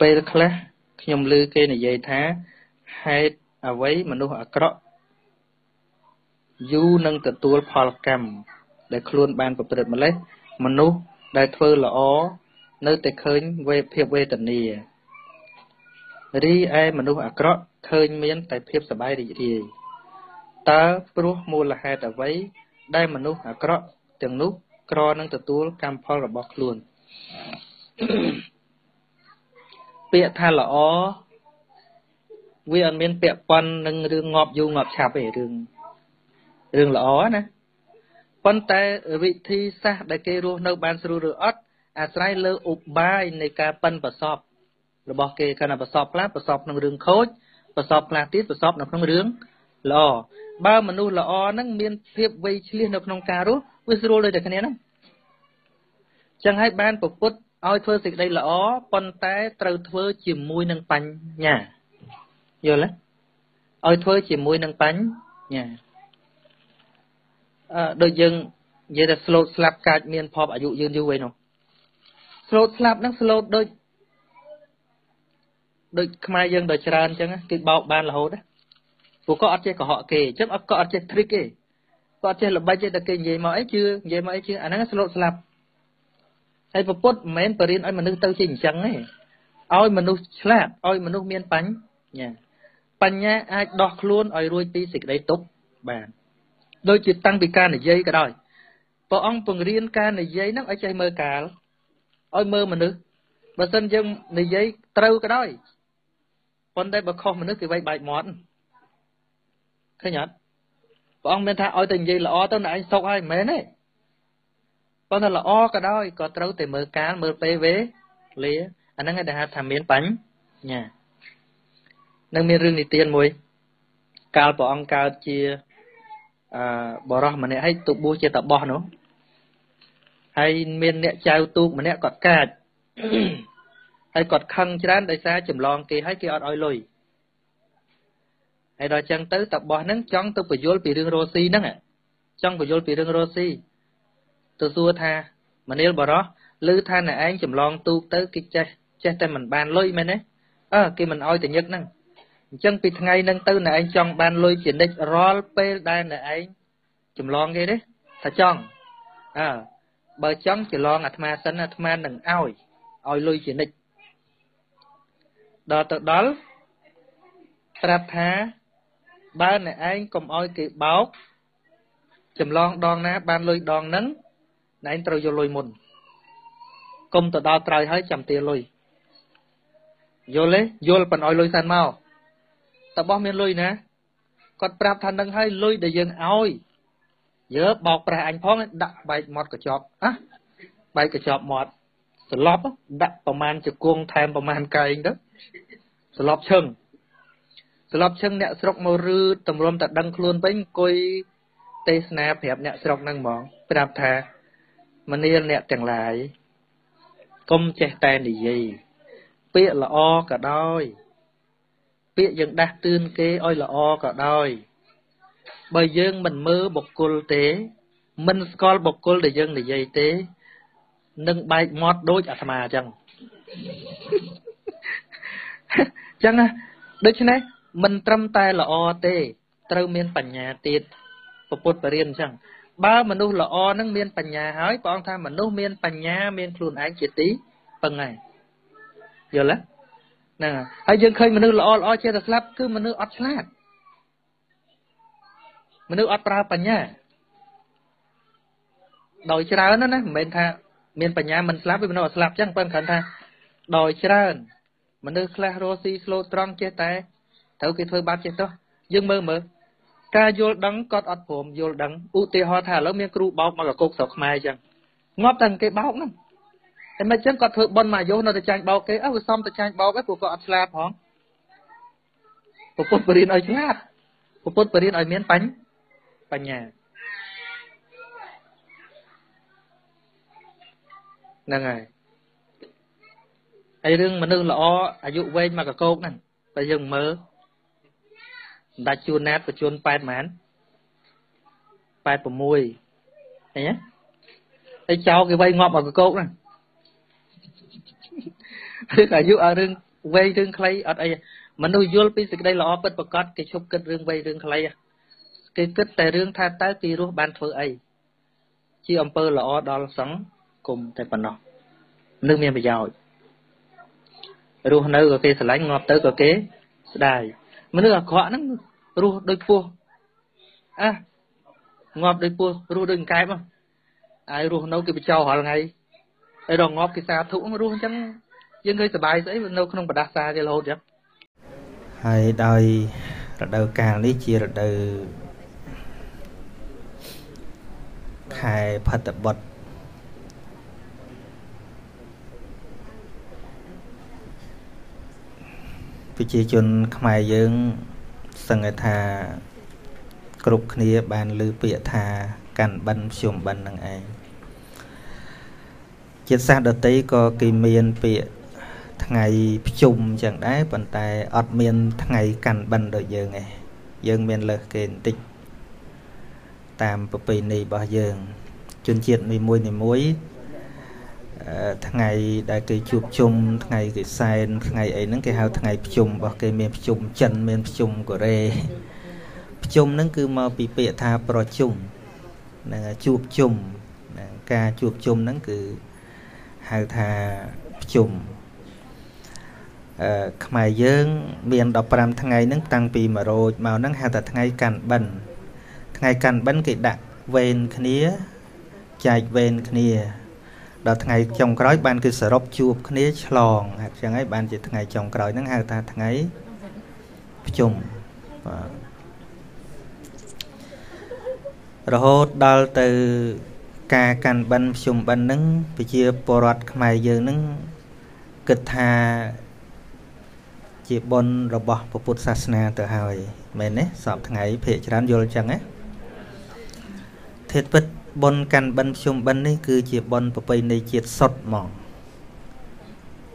ពេលខ្លះខ្ញុំឮគេនិយាយថាហេតុអ្វីមនុស្សអាក្រក់យូរនឹងទទួលផលកម្មដែលខ្លួនបានប្រព្រឹត្តម្លេះមនុស្សដែលធ្វើល្អនៅតែឃើញវេភាពវេទនារីឯមនុស្សអាក្រក់ឃើញមានតែភាពសบายរីករាយតើព្រោះមូលហេតុអ្វីដែលមនុស្សអាក្រក់ទាំងនោះក្រនឹងទទួលកម្មផលរបស់ខ្លួន ពាក្យថាល្អវាអត់មានពាក់ព័ន្ធនឹងរឿងងាប់យូរងាប់ឆាប់ទេរឿងរឿងល្អណាប៉ុន្តែវិធីសាស្ត្រដែលគេរស់នៅបានស្រួលឬអត់អាស្រ័យលើឧបាយនៃការប៉ិនប្រសពរបស់គេគណៈប្រសពខ្លះប្រសពក្នុងរឿងខូចប្រសពខ្លះទៀតប្រសពនៅក្នុងរឿងល្អបើមនុស្សល្អហ្នឹងមានភាពវៃឆ្លៀសនៅក្នុងការរស់វាស្រួលដូចតែគ្នាហ្នឹងចឹងហើយបានពពុទ្ធ ឲ្យធ្វើសេចក្តីល្អប៉ុន្តែត្រូវធ្វើជាមួយនឹងបញ្ញាយល់ទេឲ្យធ្វើជាមួយនឹងបញ្ញាអឺដូចយើងនិយាយថាស្លូតស្លាប់កាចមានភពអាយុយឺនយូរវិញនោះស្លូតស្លាប់ហ្នឹងស្លូតដូចដូចខ្មែរយើងដល់ច្រើនអញ្ចឹងគេបោកបានរហូតព្រោះក៏អត់ចេះកុហកគេអញ្ចឹងអត់ក៏អត់ចេះ trick ទេក៏អត់ចេះល្បិចទេតែគេនិយាយមកអីជឿនិយាយមកអីជឿអាហ្នឹងស្លូតស្លាប់ ហើយពពុទ្ធមិនមែនបរៀនឲ្យមនុស្សទៅជាអញ្ចឹងទេឲ្យមនុស្សឆ្លាតឲ្យមនុស្សមានបញ្ញាបញ្ញាអាចដោះខ្លួនឲ្យរួចពីសេចក្តីទុក្ខបានដូចជាតាំងពីការនិយាយក៏ដោយព្រះអង្គពង្រៀនការនិយាយហ្នឹងឲ្យចេះមើលកាលឲ្យមើលមនុស្សបើសិនយើងនិយាយត្រូវក៏ដោយប៉ុន្តែបើខុសមនុស្សគេវាយបែកមាត់ឃើញអត់ព្រះអង្គមានថាឲ្យតែនិយាយល្អទៅអ្នកឯងសុខហើយមិនមែនទេ ប៉ុន្តែល្អក៏ដោយក៏ត្រូវតែមើលកាលមើលពេលវេលាអាហ្នឹងឯងដែលហៅថាមានបញ្ញានឹងមានរឿងនិទានមួយ កាលព្រះអង្គកើតជាអឺបរោះម្នាក់ហើយទុបួសជាតបោះនោះហើយមានអ្នកចៅទូកម្នាក់គាត់កាចហើយគាត់ខឹងច្រើនដោយសារចម្លងគេហើយគេអត់ឲ្យលុយហើយដល់ចឹងទៅតបោះហ្នឹងចង់ទៅបញ្យល់ពីរឿងរស់ស៊ីហ្នឹងចង់បញ្យល់ពីរឿងរស់ ស៊ីទៅសួរថាមនាលបរោះឮថាអ្នកឯងចម្លងទូកទៅគេចេះចេះតែមិនបានលុយមែនទេអើគេមិនឲ្យតញឹកហ្នឹងអញ្ចឹងពីថ្ងៃហ្នឹងទៅអ្នកឯងចង់បានលុយជានិច្ចរាល់ពេលដែលអ្នកឯងចម្លងគេទេថាចង់អើបើចង់ច្រឡងអាត្មាសិនអាត្មានឹងឲ្យឲ្យលុយជានិច្ចដល់ទៅដល់ប្រាប់ថាបើអ្នកឯងកុំឲ្យគេបោកចម្លងដងណាបានលុយដងហ្នឹង អ្នកឯងត្រូវយកលុយមុនកុំទៅដល់ក្រោយហើយចាំទាលុយយល់ទេយល់ប៉ុនឲ្យលុយសិនមកតបោះមានលុយណាគាត់ប្រាប់ថានឹងឲ្យលុយដែលយើងឲ្យយើបោកប្រះអញផងដាក់បែកមាត់កញ្ចប់ហ៎បែកកញ្ចប់មាត់ស្លប់ដាក់ប្រមាណជង្គង់ថែមប្រមាណកែងទៅស្លប់ឈឹងស្លប់ឈឹងអ្នកស្រុកមករឺតម្រុំតែដឹងខ្លួនវិញអង្គុយទេសនាប្រាប់អ្នកស្រុកហ្នឹងហ្មងប្រាប់ថា មនាលអ្នកទាំងឡាយកុំចេះតែនិយាយពាក្យល្អក៏ដោយ ពាក្យយើងដាស់តឿនគេឲ្យល្អក៏ដោយ បើយើងមិនមើលបុគ្គលទេ មិនស្គាល់បុគ្គលដែលយើងនិយាយទេនឹងបែកមាត់ដូចអាត្មាអញ្ចឹងអញ្ចឹងដូច្នេះមិនត្រឹមតែល្អទេ ត្រូវមានបញ្ញាទៀតពុទ្ធបរិញ្ញាអញ្ចឹង បើមនុស្សល្អនឹងមានបញ្ញាហើយព្រះអង្គថាមនុស្សមានបញ្ញាមានខ្លួនឯងជាទីពឹងហើយយល់ទេហ្នឹងហើយយើងឃើញមនុស្សល្អល្អចេះតែស្លាប់គឺមនុស្សអត់ឆ្លាតមនុស្សអត់ប្រើបញ្ញាដោយច្រើនណាមិនមែនថាមានបញ្ញាមិនស្លាប់វាមនុស្សអត់ស្លាប់ចឹងប៉ុន្តែគ្រាន់ថាដោយច្រើនមនុស្សខ្លះរស់ស៊ីស្លូតត្រង់ចេះតែត្រូវគេធ្វើបាបចេះទៅយើងមើលមើល ការយល់ដឹងគាត់អត់ព្រមយល់ដឹងឧទាហរណ៍ថាឥឡូវមានគ្រូបោកមកកកុកស្រុកខ្មែរចឹងងាប់តែគេបោកហ្នឹងតែមិនចឹងគាត់ធ្វើប៉ុនមកយោនៅតែចាញ់បោកគេអើវាសំតែចាញ់បោកឯងព្រោះគាត់អត់ឆ្លាតផងពុទ្ធបរិញ្ញាឲ្យឆ្លាតពុទ្ធបរិញ្ញាឲ្យមានបញ្ញាបញ្ញាហ្នឹងហើយហើយរឿងមនុស្សល្អអាយុវែងមកកកោកហ្នឹងតែយើងមើល សម្ដេចជួនណាតបញ្ជូន8ម៉ាន86ឃើញទេហើយចៅគេវៃងាប់មកកកោកហ្នឹងរឿងអាយុអារឿងវែងរឿងខ្លីអត់អីមនុស្សយល់ពីសេចក្តីល្អពិតប្រកបគេឈប់គិតរឿងវែងរឿងខ្លីគេគិតតែរឿងថាតើពីរស់បានធ្វើអីជាអំពើល្អដល់សង្គមតែប៉ុណ្ណោះនឹងមានប្រយោជន៍រស់នៅក៏គេស្រឡាញ់ងាប់ទៅក៏គេស្ដាយ មនុស្សអាក្រក់ហ្នឹងរស់ដូចពស់អះងាប់ដូចពស់រស់ដូចកែបហើយរស់នៅគេបចោរាល់ថ្ងៃហើយដល់ងាប់គេសាធុរស់អញ្ចឹងយើងឃើញសុបាយស្អីនៅក្នុងបដាសាគេរហូតចឹងហើយដោយរដូវកាលនេះជារដូវខែផត្តបុត្រ ប្រជាជនខ្មែរយើងសង្កេតថាគ្រប់គ្នាបានលើពាក្យថាកាន់បិណ្ឌភ្ជុំបិណ្ឌនឹងឯងជាតិសាសន៍ដតីក៏គេមានពាក្យថ្ងៃភ្ជុំចឹងដែរប៉ុន្តែអត់មានថ្ងៃកាន់បិណ្ឌដូចយើងឯងយើងមានលើសគេបន្តិចតាមប្រពៃណីរបស់យើង ជនជាតិនីមួយនីមួយ ថ្ងៃដែលគេជួបជុំថ្ងៃគេសែនថ្ងៃអីហ្នឹងគេហៅថ្ងៃភ្ជុំរបស់គេមានភ្ជុំចិនមានភ្ជុំកូរ៉េភ្ជុំហ្នឹងគឺមកពីពាក្យថាប្រជុំហ្នឹងជួបជុំការជួបជុំហ្នឹងគឺហៅថាភ្ជុំអឺខ្មែរយើង មាន15ថ្ងៃហ្នឹងតាំងពី1រោចមកហ្នឹងហៅថាថ្ងៃកាន់បិណ្ឌថ្ងៃកាន់បិណ្ឌគេដាក់វេនគ្នាចែកវេនគ្នា ដល់ថ្ងៃចុងក្រោយបានគឺសរុបជួបគ្នាឆ្លងអញ្ចឹងហើយបានជាថ្ងៃចុងក្រោយហ្នឹងហៅថាថ្ងៃភ្ជុំបាទរហូតដល់ទៅការកាន់បិណ្ឌភ្ជុំបិណ្ឌហ្នឹងប្រជាពលរដ្ឋខ្មែរយើងហ្នឹងគិតថាជាបុណ្យរបស់ពុទ្ធសាសនាទៅហើយមែនទេសពថ្ងៃភាកច្រើនយល់ចឹងណាធាតពិត បុណ្យកាន់បិណ្ឌភ្ជុំបិណ្ឌនេះគឺជាបុណ្យប្រពៃណីជាតិសុទ្ធហ្មង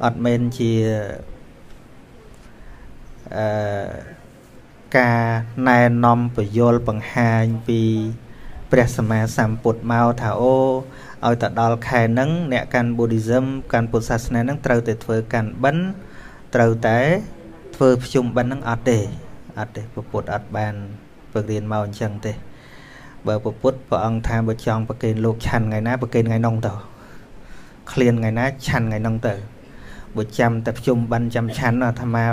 អត់មែនជាអឺការណែនាំពយល់បង្ហាញពីព្រះសម្មាសម្ពុទ្ធមកថាអូឲ្យទៅដល់ខែហ្នឹងអ្នកកាន់ Buddhism កាន់ពុទ្ធសាសនាហ្នឹងត្រូវតែធ្វើកាន់បិណ្ឌត្រូវតែធ្វើភ្ជុំបិណ្ឌហ្នឹងអត់ទេអត់ទេពុទ្ធអត់បានពឹករៀនមកអញ្ចឹងទេ បើពុទ្ធព្រះអង្គថាបើចង់ប្រគេនលោកឆាន់ថ្ងៃណាប្រគេនថ្ងៃនោះទៅឃ្លានថ្ងៃណាឆាន់ថ្ងៃនោះទៅបើចាំតែភ្ជុំបិណ្ឌចាំឆាន់អាត្មា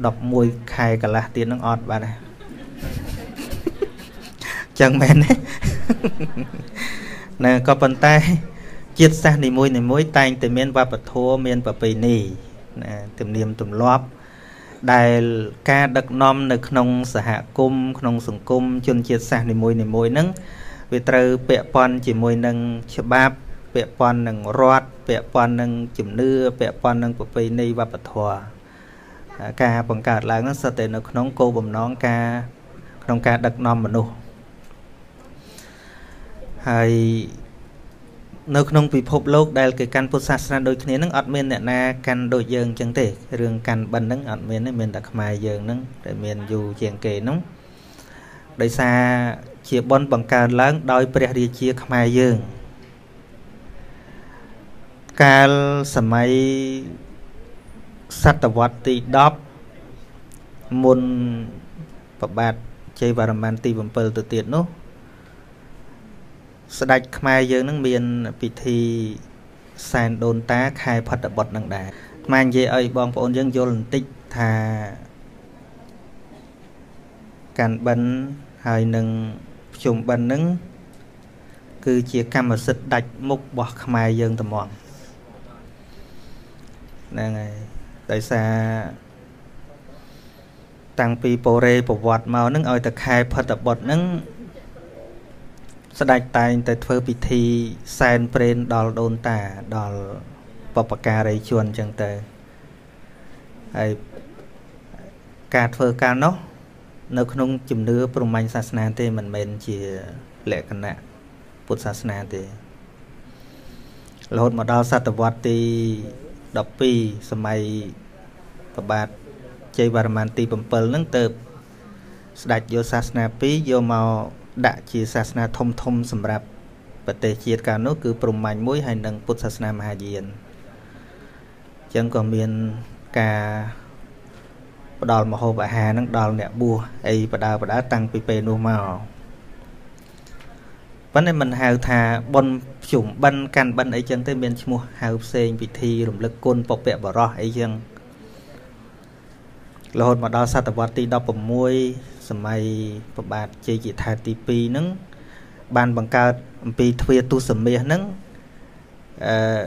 11ខែកន្លះទៀតនឹងអត់បាទចឹងមែនទេណាក៏ប៉ុន្តែជាតិសាសន៍នីមួយនីមួយតែងតែមានវប្បធម៌មានប្រពៃណីណាទំនៀមទម្លាប់ ដែលការដឹកនាំនៅក្នុងសហគមន៍ក្នុងសង្គមជនជាតិសាសន៍នីមួយនីមួយហ្នឹងវាត្រូវពាក់ព័ន្ធជាមួយនឹងច្បាប់ពាក់ព័ន្ធនឹងរដ្ឋពាក់ព័ន្ធនឹងជំនឿពាក់ព័ន្ធនឹងប្រពៃណីវប្បធម៌ការបង្កើតឡើងហ្នឹងសុទ្ធតែនៅក្នុងគោលបំណងការក្នុងការដឹកនាំមនុស្សហើយ នៅក្នុងពិភពលោកដែលគេកាន់ពុទ្ធសាសនាដូចគ្នានឹងអត់មានអ្នកណាកាន់ដូចយើងអញ្ចឹងទេរឿងកាន់បិណ្ឌហ្នឹងអត់មានទេមានតែខ្មែរយើងហ្នឹងតែមានយូរជាងគេហ្នឹងដោយសារជាបនបង្កើនឡើងដោយព្រះរាជាខ្មែរយើង កាលសម័យសតវត្សទី10មុនប្របាទជ័យវរ្ម័នទី7ទៅទៀតនោះ ស្ដេចខ្មែរយើងនឹងមានពិធីសែនដូនតាខែផុតបុត្រនឹងដែរអាត្មានិយាយឲ្យបងប្អូនយើងយល់បន្តិចថាកាន់បិណ្ឌហើយនឹងភ្ជុំបិណ្ឌនឹងគឺជាកម្មសិទ្ធិដាច់មុខរបស់ខ្មែរយើងត្មងហ្នឹងហើយដោយសារតាំងពីពរេប្រវត្តិមកនឹងឲ្យតែខែផុតបុត្រនឹង ស្ដេចតែងតែធ្វើពិធីសែនព្រេនដល់ដូនតាដល់បពការីជនអញ្ចឹងទៅហើយការធ្វើការនោះនៅក្នុងជំនឿព្រហ្មញ្ញសាសនាទេមិនមែនជាលក្ខណៈពុទ្ធសាសនាទេរហូតមកដល់សតវត្សទី12សម័យប្របាទជ័យវរ្ម័នទី7ហ្នឹងទៅស្ដេចយកសាសនា2យកមក ដាក់ជាសាសនាធំធំសម្រាប់ប្រទេសជាតិកាលនោះគឺព្រហ្មញ្ញមួយហើយនិងពុទ្ធសាសនាមហាយានអញ្ចឹងក៏មានការផ្ដល់មហូបអាហារនឹងដល់អ្នកបួសអីបដើបដើតាំងពីពេលនោះមកប៉ុន្តែមិនហៅថាបុណ្យភ្ជុំបិណ្ឌកាន់បិណ្ឌអីចឹងទេមានឈ្មោះហៅផ្សេងពិធីរំលឹកគុណពពកបរោះអីចឹងរហូតមកដល់សតវត្សទី16 សម័យប្របាទជ័យជាថាទី2ហ្នឹងបានបង្កើតអំពីទ្វាទុសមាសហ្នឹងអឺ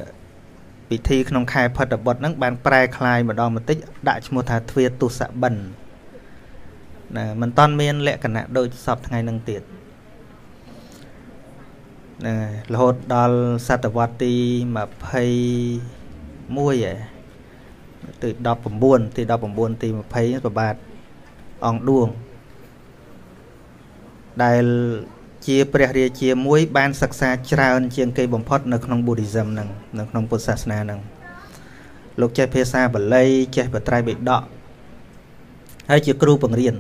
ពិធីក្នុងខែផុតបុត្រហ្នឹងបានប្រែคลายម្ដងបន្តិចដាក់ឈ្មោះថាទ្វាទុសបិណ្ឌណាមិនតាន់មានលក្ខណៈដូចសពថ្ងៃហ្នឹងទៀតណារហូតដល់សតវត្សទី21ឯទី19ទី19ទី20ប្របាទអង្គឌួង ដែលជាព្រះរាជាមួយ បានសិក្សាច្រើន ជាងគេបំផុត នៅក្នុង Buddhism ហ្នឹងនៅក្នុងពុទ្ធសាសនាហ្នឹងលោកចេះភាសាបាលីចេះបត្រៃបិដកហើយជាគ្រូបង្រៀន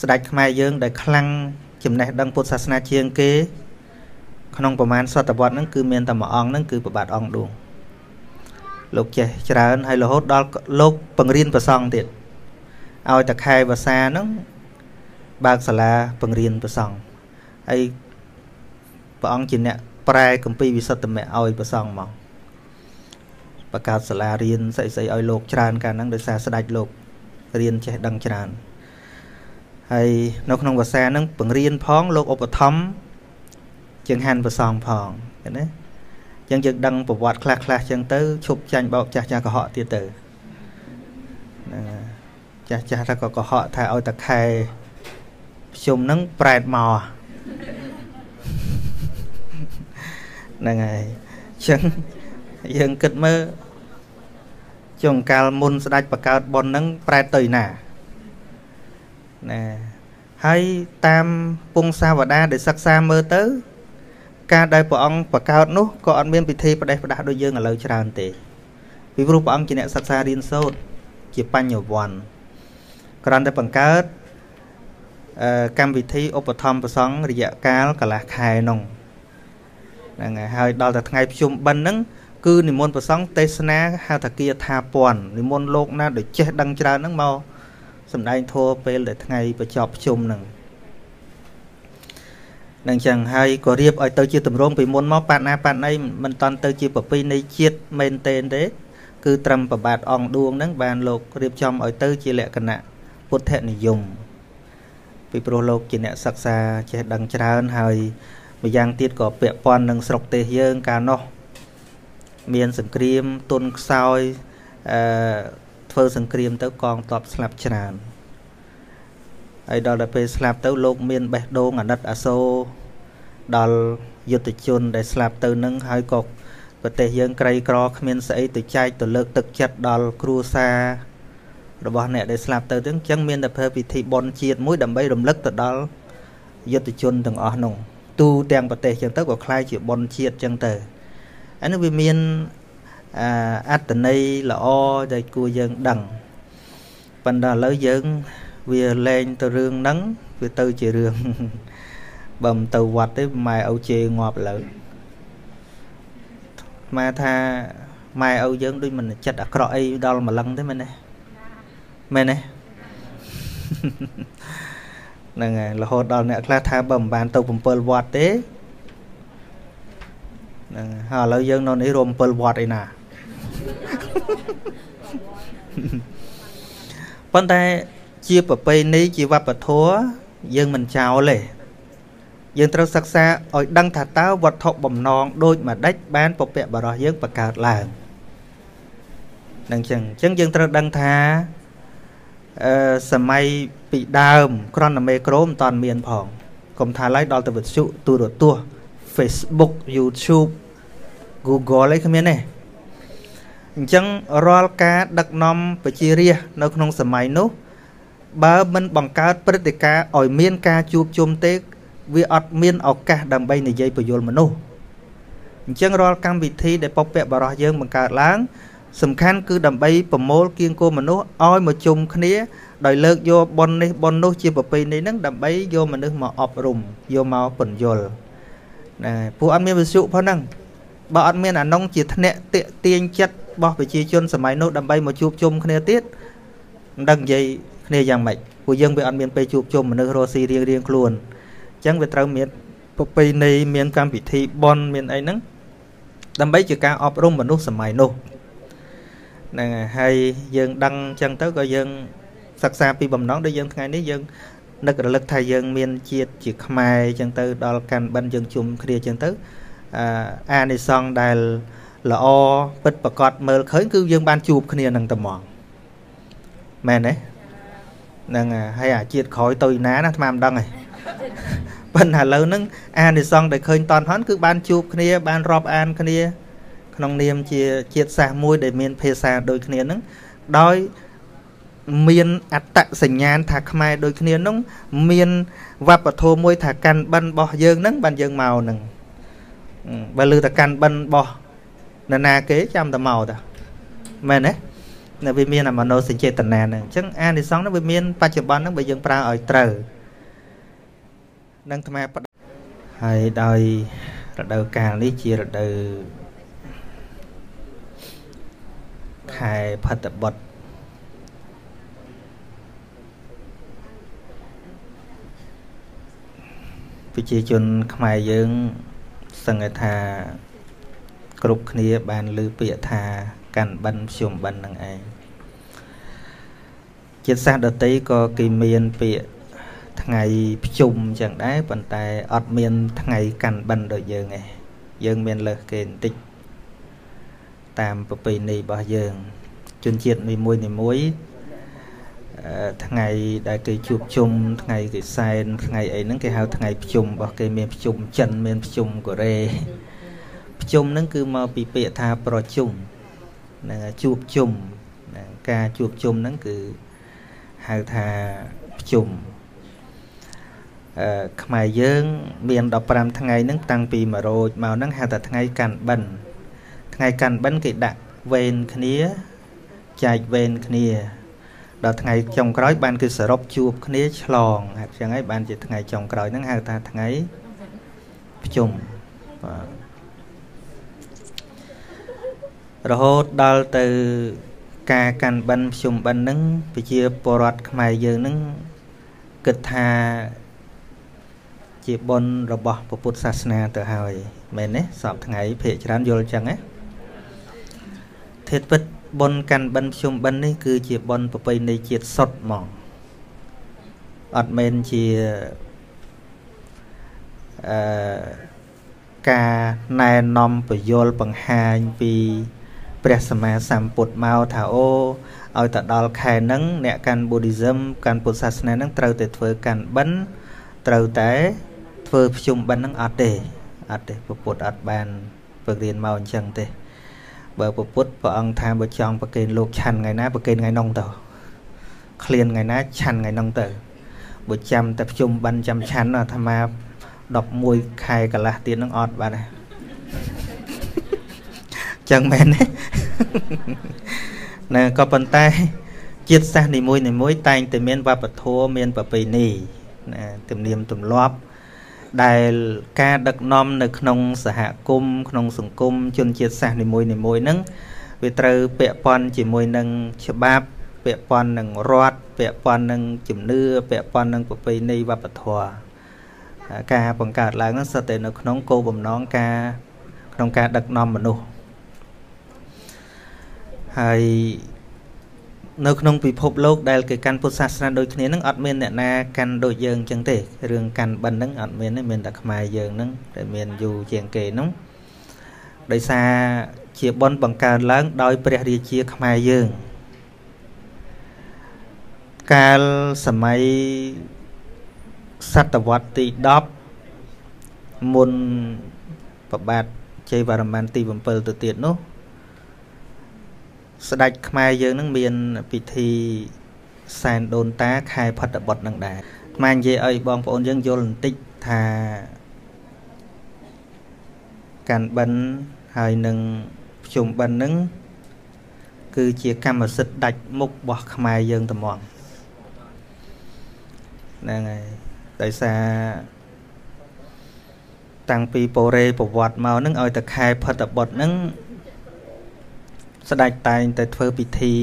ស្ដេចខ្មែរយើងដែលខ្លាំងចំណេះដឹងពុទ្ធសាសនាជាងគេ ក្នុងប្រមាណសតវត្សហ្នឹងគឺមានតែមួយអង្គហ្នឹងគឺប្របាទអង្គឌួងលោកចេះច្រើនហើយរហូតដល់លោកបង្រៀនប្រសង់ទៀតឲ្យតែខែភាសាហ្នឹង បើកសាលាបង្រៀនប្រសង់ហើយព្រះអង្គជាអ្នកប្រែគម្ពីរវិសុទ្ធមៈឲ្យប្រសង់មកបង្កើតសាលារៀនស្អីស្អីឲ្យលោកច្រើនកាលហ្នឹងដោយសារស្ដេចលោករៀនចេះដឹងច្រើនហើយនៅក្នុងភាសាហ្នឹងបង្រៀនផងលោកឧបត្ថម្ភជាងហាន់ប្រសងផងឃើញទេអញ្ចឹងយើងដឹងប្រវត្តិខ្លះខ្លះអញ្ចឹងទៅឈប់ចាញ់បោកចាស់ចាស់កុហកទៀតទៅហ្នឹងចាស់ចាស់ថាក៏កុហកថាឲ្យតខែ ភ្ជុំហ្នឹងប្រែតមកហ្នឹងហើយអញ្ចឹងយើងគិតមើលចុងកាលមុនស្ដេចបកើតប៉ុនហ្នឹងប្រែតទៅណាណាហើយតាមពងសាវតាដែលសិក្សាមើលទៅ ការដែលព្រះអង្គបកើតនោះក៏អត់មានពិធីផ្ដេសផ្ដាស់ដូចយើងឥឡូវច្រើនទេពីព្រោះព្រះអង្គជាអ្នកសិក្សារៀនសូត្រជាបញ្ញវន្តគ្រាន់តែបង្កើត កម្មវិធីឧបត្ថម្ភប្រសង់រយៈកាលកន្លះខែនោះហ្នឹងហើយហើយដល់តែថ្ងៃភ្ជុំបិណ្ឌហ្នឹងគឺនិមន្តប្រសង់ទេសនាហៅថាគាថាពន់និមន្តលោកណាដែលចេះដឹងច្រើនហ្នឹងមកសម្ដែងធម៌ពេលដែលថ្ងៃបញ្ចប់ភ្ជុំហ្នឹងនឹងចឹងហើយក៏រៀបឲ្យទៅជាតម្រងពីមុនមកបាត់ណាបាត់ណីមិនតន់ទៅជាប្រពៃណីជាតិមែនទេទេគឺត្រឹមប្របាទអង្គឌួងហ្នឹងបានលោករៀបចំឲ្យទៅជាលក្ខណៈពុទ្ធនិយម ពីព្រោះលោកជាអ្នកសិក្សាចេះដឹងច្រើនហើយម្យ៉ាងទៀតក៏ពាក់ព័ន្ធនឹងស្រុកទេសយើងកាលនោះមានសង្គ្រាមទុនខ្សោយអឺធ្វើសង្គ្រាមទៅកងទ័ពស្លាប់ច្រើនហើយដល់ដល់ពេលស្លាប់ទៅលោកមានបេះដូងអាណិតអាសូរដល់យុទ្ធជនដែលស្លាប់ទៅនឹងហើយក៏ប្រទេសយើងក្រីក្រគ្មានស្អីទៅចែកទៅលើកទឹកចិត្តដល់គ្រួសារ របស់អ្នកដែលស្លាប់ទៅទាំងចឹងមានតែធ្វើពិធីបុណ្យជាតិមួយដើម្បីរំលឹកទៅដល់យុទ្ធជនទាំងអស់នោះទូទាំងប្រទេសចឹងទៅក៏คล้ายជាបុណ្យជាតិចឹងទៅអានេះវាមានអត្តន័យល្អដែលគួរយើងដឹងប៉ុន្តែឥឡូវយើងវាលែងទៅរឿងហ្នឹងវាទៅជារឿងបើមិនទៅវត្តទេម៉ែឪជេរងាប់លើម៉ែថាម៉ែឪយើងដូចមិនចិត្តអាក្រក់អីដល់ម្លឹងទេមែនទេ មែនទេហ្នឹងហើយរហូតដល់អ្នកខ្លះថាបើមិនបានទៅ7វត្តទេហ្នឹងហើយឥឡូវយើងនៅនេះរួម7វត្តឯណាប៉ុន្តែជាប្រពៃណីជាវប្បធម៌យើងមិនចោលទេយើងត្រូវសិក្សាឲ្យដឹងថាតើវត្ថុបំណងដូចម្ដេចបានពពកបរោះយើងបង្កើតឡើងនឹងចឹងអញ្ចឹងយើងត្រូវដឹងថា អឺសម័យពីដើមក្រណមេក្រូមិនតាន់មានផងកុំថាឡើយដល់ទៅវិទ្យុទូរទស្សន៍ Facebook YouTube Google អីគ្មានទេអញ្ចឹងរាល់ការដឹកនាំប្រជារាស្ត្រនៅក្នុងសម័យនោះបើមិនបង្កើតព្រឹត្តិការណ៍ឲ្យមានការជួបជុំទេវាអត់មានឱកាសដើម្បីនិយាយពយល់មនុស្សអញ្ចឹងរាល់កម្មវិធីដែលពពកបរោះយើងបង្កើតឡើង សំខាន់គឺដើម្បីប្រមូលគៀងគោមនុស្សឲ្យមកជុំគ្នា ដោយលើកយកប៉ុននេះប៉ុននោះជាប្រពៃណីហ្នឹងដើម្បីយកមនុស្សមកអប់រំយកមកពន្យល់ណាពួកអត់មានវិសុផងហ្នឹងបើអត់មានអានងជាធ្នាក់តាកទាញចិត្តរបស់ប្រជាជនសម័យនោះដើម្បីមកជួបជុំគ្នាទៀតមិនដឹងនិយាយគ្នាយ៉ាងម៉េចពួកយើងវាអត់មានពេលជួបជុំមនុស្សរស់ស៊ីរៀងរៀងខ្លួនអញ្ចឹងវាត្រូវមានប្រពៃណីមានកម្មវិធីបន់មានអីហ្នឹងដើម្បីជាការអប់រំមនុស្សសម័យនោះ ហ្នឹងហើយយើងដឹងអញ្ចឹងទៅក៏យើងសិក្សាពីបំណងដូចយើងថ្ងៃនេះយើងនឹករលឹកថាយើងមានជាតិជាខ្មែរអញ្ចឹងទៅ ដល់កាន់បិណ្ឌយើងជុំគ្នាអញ្ចឹងទៅអានិសង្ឃដែលល្អពិតប្រកបមើលឃើញគឺយើងបានជួបគ្នានឹងតែហ្មងមែនទេហ្នឹងហើយអាជាតិក្រោយទៅណាណាអាត្មាមិនដឹងទេប៉ុន្តែឥឡូវហ្នឹងអានិសង្ឃដែលឃើញតនហនគឺបានជួបគ្នាបានរាប់អានគ្នា ក្នុងនាមជាជាតិសាសន៍មួយដែលមានភាសាដូចគ្នាហ្នឹងដោយមានអត្តសញ្ញាណថាខ្មែរដូចគ្នានោះមានវប្បធម៌មួយថាកាន់បិណ្ឌរបស់យើងហ្នឹងបានយើងមកហ្នឹងបើលើតែកាន់បិណ្ឌរបស់នរណាគេចាំតែមកតាមែនទេនៅវាមានអាមនោសញ្ចេតនាហ្នឹងអញ្ចឹងអានិសង្ឃហ្នឹងវាមានបច្ចុប្បន្នហ្នឹងបើយើងប្រើឲ្យត្រូវនឹងអាត្មាហើយដោយរដូវកាលនេះជារដូវខែ ផុតបុត្រប្រជាជនខ្មែរយើងសឹងថាគ្រប់គ្នាបានលើពាក្យថាកាន់បិណ្ឌខ្ញុំបិណ្ឌនឹងឯងជាតិសាសន៍ដតីក៏គេមានពាក្យថ្ងៃភ្ជុំចឹងដែរប៉ុន្តែអត់មានថ្ងៃកាន់បិណ្ឌដូចយើងឯងយើងមានលើសគេបន្តិច តាមប្រពៃណីរបស់យើងជនជាតិនីមួយនីមួយថ្ងៃដែលគេជួបជុំថ្ងៃគេសែនថ្ងៃអីហ្នឹងគេហៅថ្ងៃភ្ជុំរបស់គេមានភ្ជុំចិនមានភ្ជុំកូរ៉េភ្ជុំហ្នឹងគឺមកពីពាក្យថាប្រជុំហ្នឹងជួបជុំការជួបជុំហ្នឹងគឺហៅថាភ្ជុំអឺខ្មែរយើង មាន15ថ្ងៃហ្នឹងតាំងពី1រោចមកហ្នឹងហៅថាថ្ងៃកាន់បិណ្ឌ ថ្ងៃកាន់បិណ្ឌគេដាក់វេនគ្នាចែកវេនគ្នា ដល់ថ្ងៃចុងក្រោយបានគឺសរុបជួបគ្នាឆ្លងអញ្ចឹងហើយបានជាថ្ងៃចុងក្រោយហ្នឹងហៅថាថ្ងៃភ្ជុំបាទរហូតដល់ទៅការកាន់បិណ្ឌភ្ជុំបិណ្ឌហ្នឹងប្រជាពលរដ្ឋខ្មែរយើងហ្នឹងគិតថាជាបុណ្យរបស់ពុទ្ធសាសនាទៅហើយមែនទេសពថ្ងៃភាកច្រើនយល់អញ្ចឹងណា ធាតពិតបុណ្យកាន់បិណ្ឌភ្ជុំបិណ្ឌនេះគឺជាបុណ្យប្រពៃណីជាតិសុទ្ធហ្មងអត់មែនជាអឺការណែនាំពយល់បង្ហាញពីព្រះសម្មាសម្ពុទ្ធមកថាអូឲ្យទៅដល់ខែហ្នឹងអ្នកកាន់ Buddhism កាន់ពុទ្ធសាសនាហ្នឹងត្រូវតែធ្វើកាន់បិណ្ឌត្រូវតែធ្វើភ្ជុំបិណ្ឌហ្នឹងអត់ទេអត់ទេពុទ្ធអត់បានពឹករៀនមកអញ្ចឹងទេ បើពុទ្ធព្រះអង្គថាបើចង់ប្រគេនលោកឆាន់ថ្ងៃណាប្រគេនថ្ងៃនោះទៅឃ្លានថ្ងៃណាឆាន់ថ្ងៃនោះទៅបើចាំតែភ្ជុំបិណ្ឌចាំឆាន់អាត្មា11ខែកន្លះទៀតនឹងអត់បាទចឹងមែនទេណាក៏ប៉ុន្តែជាតិសាសន៍នីមួយនីមួយតែងតែមានវប្បធម៌មានប្រពៃណីណាទំនៀមទម្លាប់ ដែលការដឹកនាំនៅក្នុងសហគមន៍ក្នុងសង្គមជនជាតិសាសន៍នីមួយនីមួយហ្នឹងវាត្រូវពាក់ព័ន្ធជាមួយនឹងច្បាប់ពាក់ព័ន្ធនឹងរដ្ឋពាក់ព័ន្ធនឹងជំនឿពាក់ព័ន្ធនឹងប្រពៃណីវប្បធម៌ការបង្កើតឡើងហ្នឹងសុទ្ធតែនៅក្នុងគោលបំណងការក្នុងការដឹកនាំមនុស្សហើយ នៅក្នុងពិភពលោកដែលគេកាន់ពុទ្ធសាសនាដូចគ្នានឹងអត់មានអ្នកណាកាន់ដូចយើងអញ្ចឹងទេរឿងកាន់បិណ្ឌហ្នឹងអត់មានទេមានតែខ្មែរយើងហ្នឹងដែលមានយូរជាងគេហ្នឹងដោយសារជាបនបង្កើនឡើងដោយព្រះរាជាខ្មែរយើងកាលសម័យសតវត្សទី10មុនប្របាទជ័យវរ្ម័នទី7ទៅទៀតនោះ ស្ដេចខ្មែរយើងនឹងមានពិធីសែនដូនតាខែផុតបុត្រនឹងដែរថ្មនិយាយឲ្យបងប្អូនយើងយល់បន្តិចថាកាន់បិណ្ឌហើយនឹងភ្ជុំបិណ្ឌនឹងគឺជាកម្មសិទ្ធិដាច់មុខរបស់ខ្មែរយើងត្មងហ្នឹងហើយដោយសារតាំងពីពរេប្រវត្តិមកនឹងឲ្យតែខែផុតបុត្រនឹង ស្ដេចតែងតែធ្វើពិធី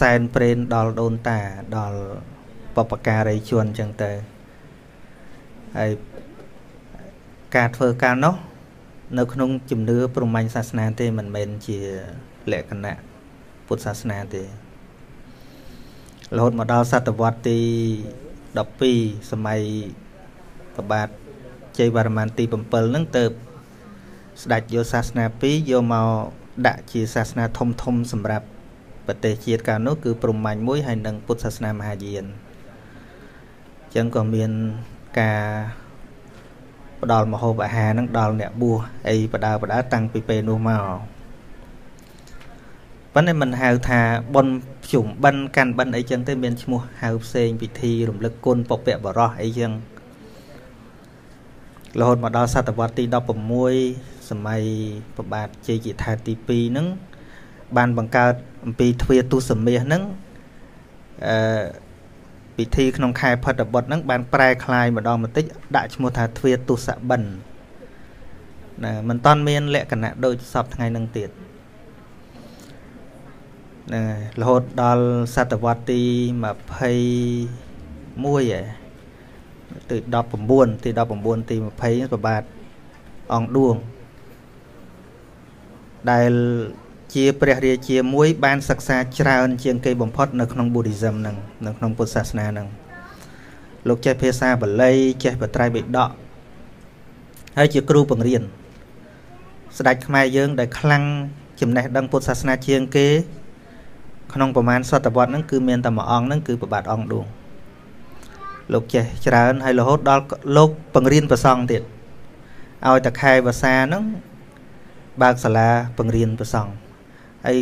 សែនព្រេនដល់ដូនតាដល់បពការីជនអញ្ចឹងទៅហើយការធ្វើការនោះនៅក្នុងជំនឿព្រហ្មញ្ញសាសនាទេមិនមែនជាលក្ខណៈពុទ្ធសាសនាទេរហូតមកដល់សតវត្សទី12សម័យប្របាទជ័យវរ្ម័នទី7ហ្នឹងទៅស្ដេចយកសាសនា2យកមក ដាក់ជាសាសនាធំធំសម្រាប់ប្រទេសជាតិកាលនោះគឺព្រហ្មញ្ញមួយហើយនិងពុទ្ធសាសនាមហាយានអញ្ចឹងក៏មានការផ្ដល់មហូបអាហារនឹងដល់អ្នកបួសអីបដើបដើតាំងពីពេលនោះមកប៉ុន្តែមិនហៅថាប៉ុនភ្ជុំបិណ្ឌកាន់បិណ្ឌអីចឹងទេមានឈ្មោះហៅផ្សេងពិធីរំលឹកគុណពពកបរោះអីចឹងរហូតមកដល់សតវត្សទី16 សម័យប្របាទជ័យជាថាទី2ហ្នឹងបានបង្កើតអំពីទ្វាទុសមាសហ្នឹងអឺពិធីក្នុងខែផុតបុត្រហ្នឹងបានប្រែคลายម្ដងបន្តិចដាក់ឈ្មោះថាទ្វាទុសបិណ្ឌណាមិនតាន់មានលក្ខណៈដូចសពថ្ងៃហ្នឹងទៀតហ្នឹងហើយរហូតដល់សតវត្សទី21ឯទី19ទី19ទី20ប្របាទអង្គឌួង ដែលជាព្រះរាជាមួយបានសិក្សាច្រើនជាងគេបំផុតនៅក្នុង Buddhism ហ្នឹងនៅក្នុងពុទ្ធសាសនាហ្នឹងលោកចេះភាសាបាលីចេះបត្រៃបិដកហើយជាគ្រូបង្រៀនស្ដេចខ្មែរយើងដែលខ្លាំងចំណេះដឹងពុទ្ធសាសនាជាងគេក្នុងប្រមាណសតវត្សហ្នឹងគឺមានតែមួយអង្គហ្នឹងគឺប្របាទអង្គឌួងលោកចេះច្រើនហើយរហូតដល់លោកបង្រៀនប្រសង់ទៀតឲ្យតែខែភាសាហ្នឹង បើកសាលាបង្រៀនប្រសង់ហើយ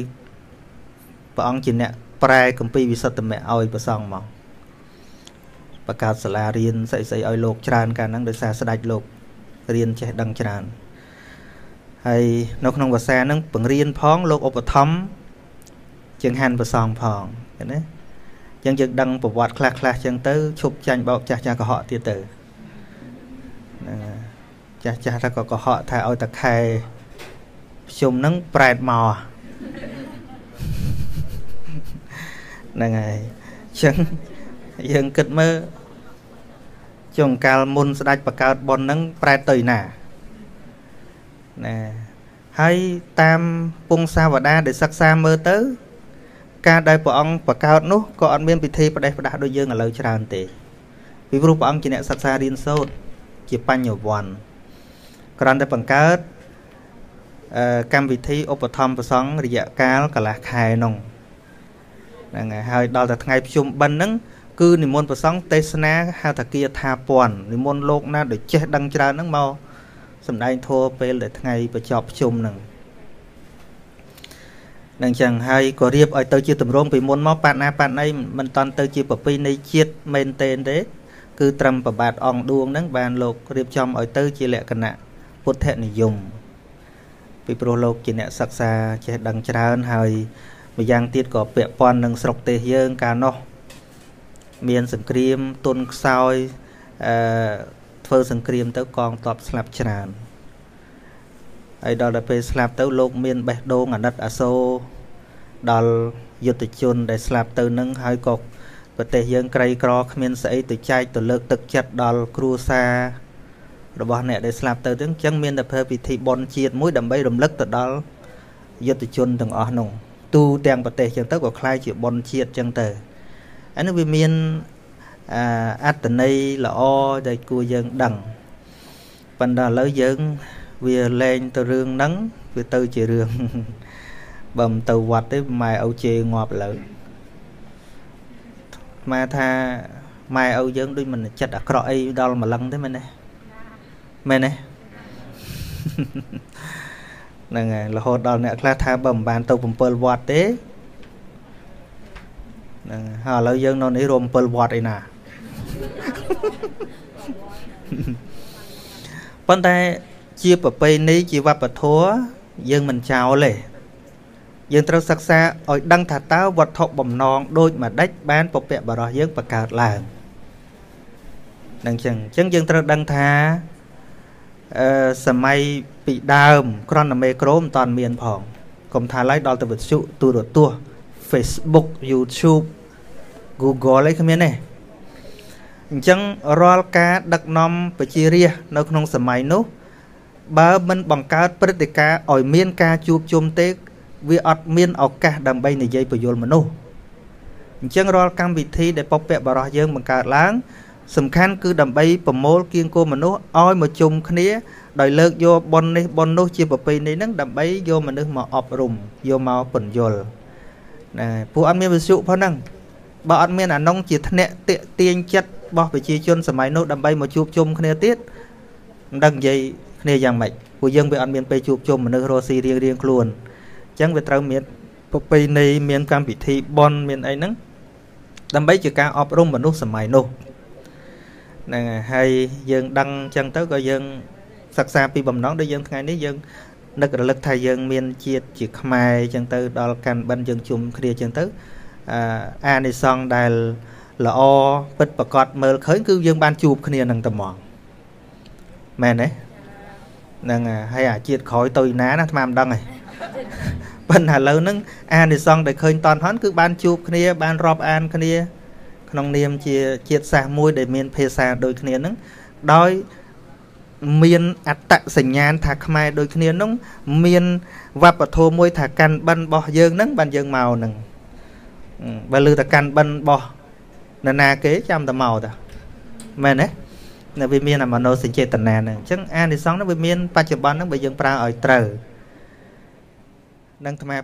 ព្រះអង្គជាអ្នកប្រែកម្ពីវិសុទ្ធមៈឲ្យប្រសង់មកបង្កើតសាលារៀនស្អីស្អីឲ្យលោកច្រើនកាលហ្នឹងដោយសារស្ដេចលោករៀនចេះដឹងច្រើនហើយនៅក្នុងភាសាហ្នឹងបង្រៀនផងលោកឧបត្ថម្ភជាងហាន់ប្រសងផងឃើញទេអញ្ចឹងយើងដឹងប្រវត្តិខ្លះខ្លះអញ្ចឹងទៅឈប់ចាញ់បោកចាស់ចាស់កុហកទៀតទៅហ្នឹងចាស់ចាស់ថាក៏កុហកថាឲ្យតខែ ភ្ជុំហ្នឹងប្រែតមកហ្នឹងហើយអញ្ចឹងយើងគិតមើលចុងកាលមុនស្ដេចបកើតប៉ុនហ្នឹងប្រែតទៅណាណាហើយតាមពងសាវតាដែលសិក្សាមើលទៅ ការដែលព្រះអង្គបង្កើតនោះក៏អត់មានពិធីផ្ដេសផ្ដាស់ដូចយើងឥឡូវច្រើនទេពីព្រោះព្រះអង្គជាអ្នកសិក្សារៀនសូត្រជាបញ្ញវន្តគ្រាន់តែបង្កើតអឺ កម្មវិធីឧបត្ថម្ភប្រសង់រយៈកាលកន្លះខែនោះហ្នឹងហើយហើយដល់តែថ្ងៃភ្ជុំបិណ្ឌហ្នឹងគឺនិមន្តប្រសង់ទេសនាហៅថាគាថាពន់និមន្តលោកណាដែលចេះដឹងច្រើនហ្នឹងមកសម្ដែងធម៌ពេលដែលថ្ងៃបញ្ចប់ភ្ជុំហ្នឹងនឹងចឹងហើយក៏រៀបឲ្យទៅជាទម្រង់ពីមុនមកបាត់ណាបាត់ណីមិនតន់ទៅជាប្រពៃណីជាតិមែនទេទេគឺត្រឹមប្របាទអង្គឌួងហ្នឹងបានលោករៀបចំឲ្យទៅជាលក្ខណៈពុទ្ធនិយម ពីព្រោះលោកជាអ្នកសិក្សាចេះដឹងច្រើនហើយម្យ៉ាងទៀតក៏ពាក់ព័ន្ធនឹងស្រុកទេសយើងកាលនោះមានសង្គ្រាមទុនខ្សោយអឺធ្វើសង្គ្រាមទៅកងទ័ពស្លាប់ច្រើនហើយដល់ទៅពេលស្លាប់ទៅលោកមានបេះដូងអាណិតអាសូរដល់យុទ្ធជនដែលស្លាប់ទៅនឹងហើយក៏ប្រទេសយើងក្រីក្រគ្មានស្អីទៅចែកទៅលើកទឹកចិត្តដល់គ្រួសារ របស់អ្នកដែលស្លាប់ទៅទាំងអញ្ចឹងមានតែធ្វើពិធីបុណ្យជាតិមួយដើម្បីរំលឹកទៅដល់យុទ្ធជនទាំងអស់នោះទូទាំងប្រទេសអញ្ចឹងទៅក៏คล้ายជាបុណ្យជាតិអញ្ចឹងទៅអានេះវាមានអត្តន័យល្អដែលគួរយើងដឹងប៉ុន្តែឥឡូវយើងវាលែងទៅរឿងហ្នឹងវាទៅជារឿងបើមិនទៅវត្តទេម៉ែឪជេរងាប់លើម៉ែថាម៉ែឪយើងដូចមិនចិត្តអាក្រក់អីដល់ម្លឹងទេមែនទេ មែនទេហ្នឹងហើយរហូតដល់អ្នកខ្លះថាបើមិនបានទៅ7វត្តទេហ្នឹងហើយឥឡូវយើងនៅនេះរួម7វត្តឯណាប៉ុន្តែជាប្រពៃណីជាវប្បធម៌យើងមិនចោលទេយើងត្រូវសិក្សាឲ្យដឹងថាតើវត្ថុបំណងដូចម្ដេចបានពពកបរោះយើងបង្កើតឡើងនឹងចឹងអញ្ចឹងយើងត្រូវដឹងថាអឺ សម័យពីដើមក្រនមេក្រូមិនតាន់មានផងកុំថាឡើយដល់ទៅវិទ្យុទូរទស្សន៍ Facebook YouTube Google អីគ្មានទេអញ្ចឹងរាល់ការដឹកនាំប្រជារាស្ត្រនៅក្នុងសម័យនោះបើមិនបង្កើតព្រឹត្តិការណ៍ឲ្យមានការជួបជុំទេ វាអត់មានឱកាសដើម្បីនិយាយពយល់មនុស្សអញ្ចឹងរាល់កម្មវិធីដែលពពកបរោះយើងបង្កើតឡើង សំខាន់គឺដើម្បីប្រមូលគៀងគោមនុស្សឲ្យមកជុំគ្នា ដោយលើកយកប៉ុននេះប៉ុននោះជាប្រពៃណីហ្នឹងដើម្បីយកមនុស្សមកអប់រំយកមកពន្យល់ណាពួកអត់មានវិសុផងហ្នឹងបើអត់មានអានុងជាធ្នាក់តាកទាញចិត្តរបស់ប្រជាជនសម័យនោះដើម្បីមកជួបជុំគ្នាទៀតមិនដឹងនិយាយគ្នាយ៉ាងម៉េចពួកយើងវាអត់មានពេលជួបជុំមនុស្សរស់ស៊ីរៀងរៀងខ្លួនអញ្ចឹងវាត្រូវមានប្រពៃណីមានកម្មវិធីបន់មានអីហ្នឹងដើម្បីជាការអប់រំមនុស្សសម័យនោះ ហ្នឹងហើយយើងដឹងអញ្ចឹងទៅក៏យើងសិក្សាពីបំណងដូចយើងថ្ងៃនេះយើងនឹករលឹកថាយើងមានជាតិជាខ្មែរអញ្ចឹងទៅដល់កាន់បិណ្ឌយើងជុំគ្នាអញ្ចឹងទៅអានិសង្ឃដែលល្អពិតប្រកបមើលឃើញគឺយើងបានជួបគ្នានឹងត្មងមែនទេហ្នឹងហើយអាជាតិក្រោយទៅណាណាអាត្មាមិនដឹងទេប៉ុន្តែឥឡូវហ្នឹងអានិសង្ឃដែលឃើញតនហនគឺបានជួបគ្នាបានរាប់អានគ្នា ក្នុងនាមជាជាតិសាសន៍មួយដែលមានភាសាដូចគ្នាហ្នឹងដោយមានអត្តសញ្ញាណថាខ្មែរដូចគ្នានោះមានវប្បធម៌មួយថាកាន់បិណ្ឌរបស់យើងហ្នឹងបានយើងមកហ្នឹងបើលើតែកាន់បិណ្ឌរបស់នរណាគេចាំតែមកតាមែនទេនៅវាមានអាមនោសញ្ចេតនាហ្នឹងអញ្ចឹងអានិសង្ឃហ្នឹងវាមានបច្ចុប្បន្នហ្នឹងបើយើងប្រើឲ្យត្រូវនឹងអាត្មា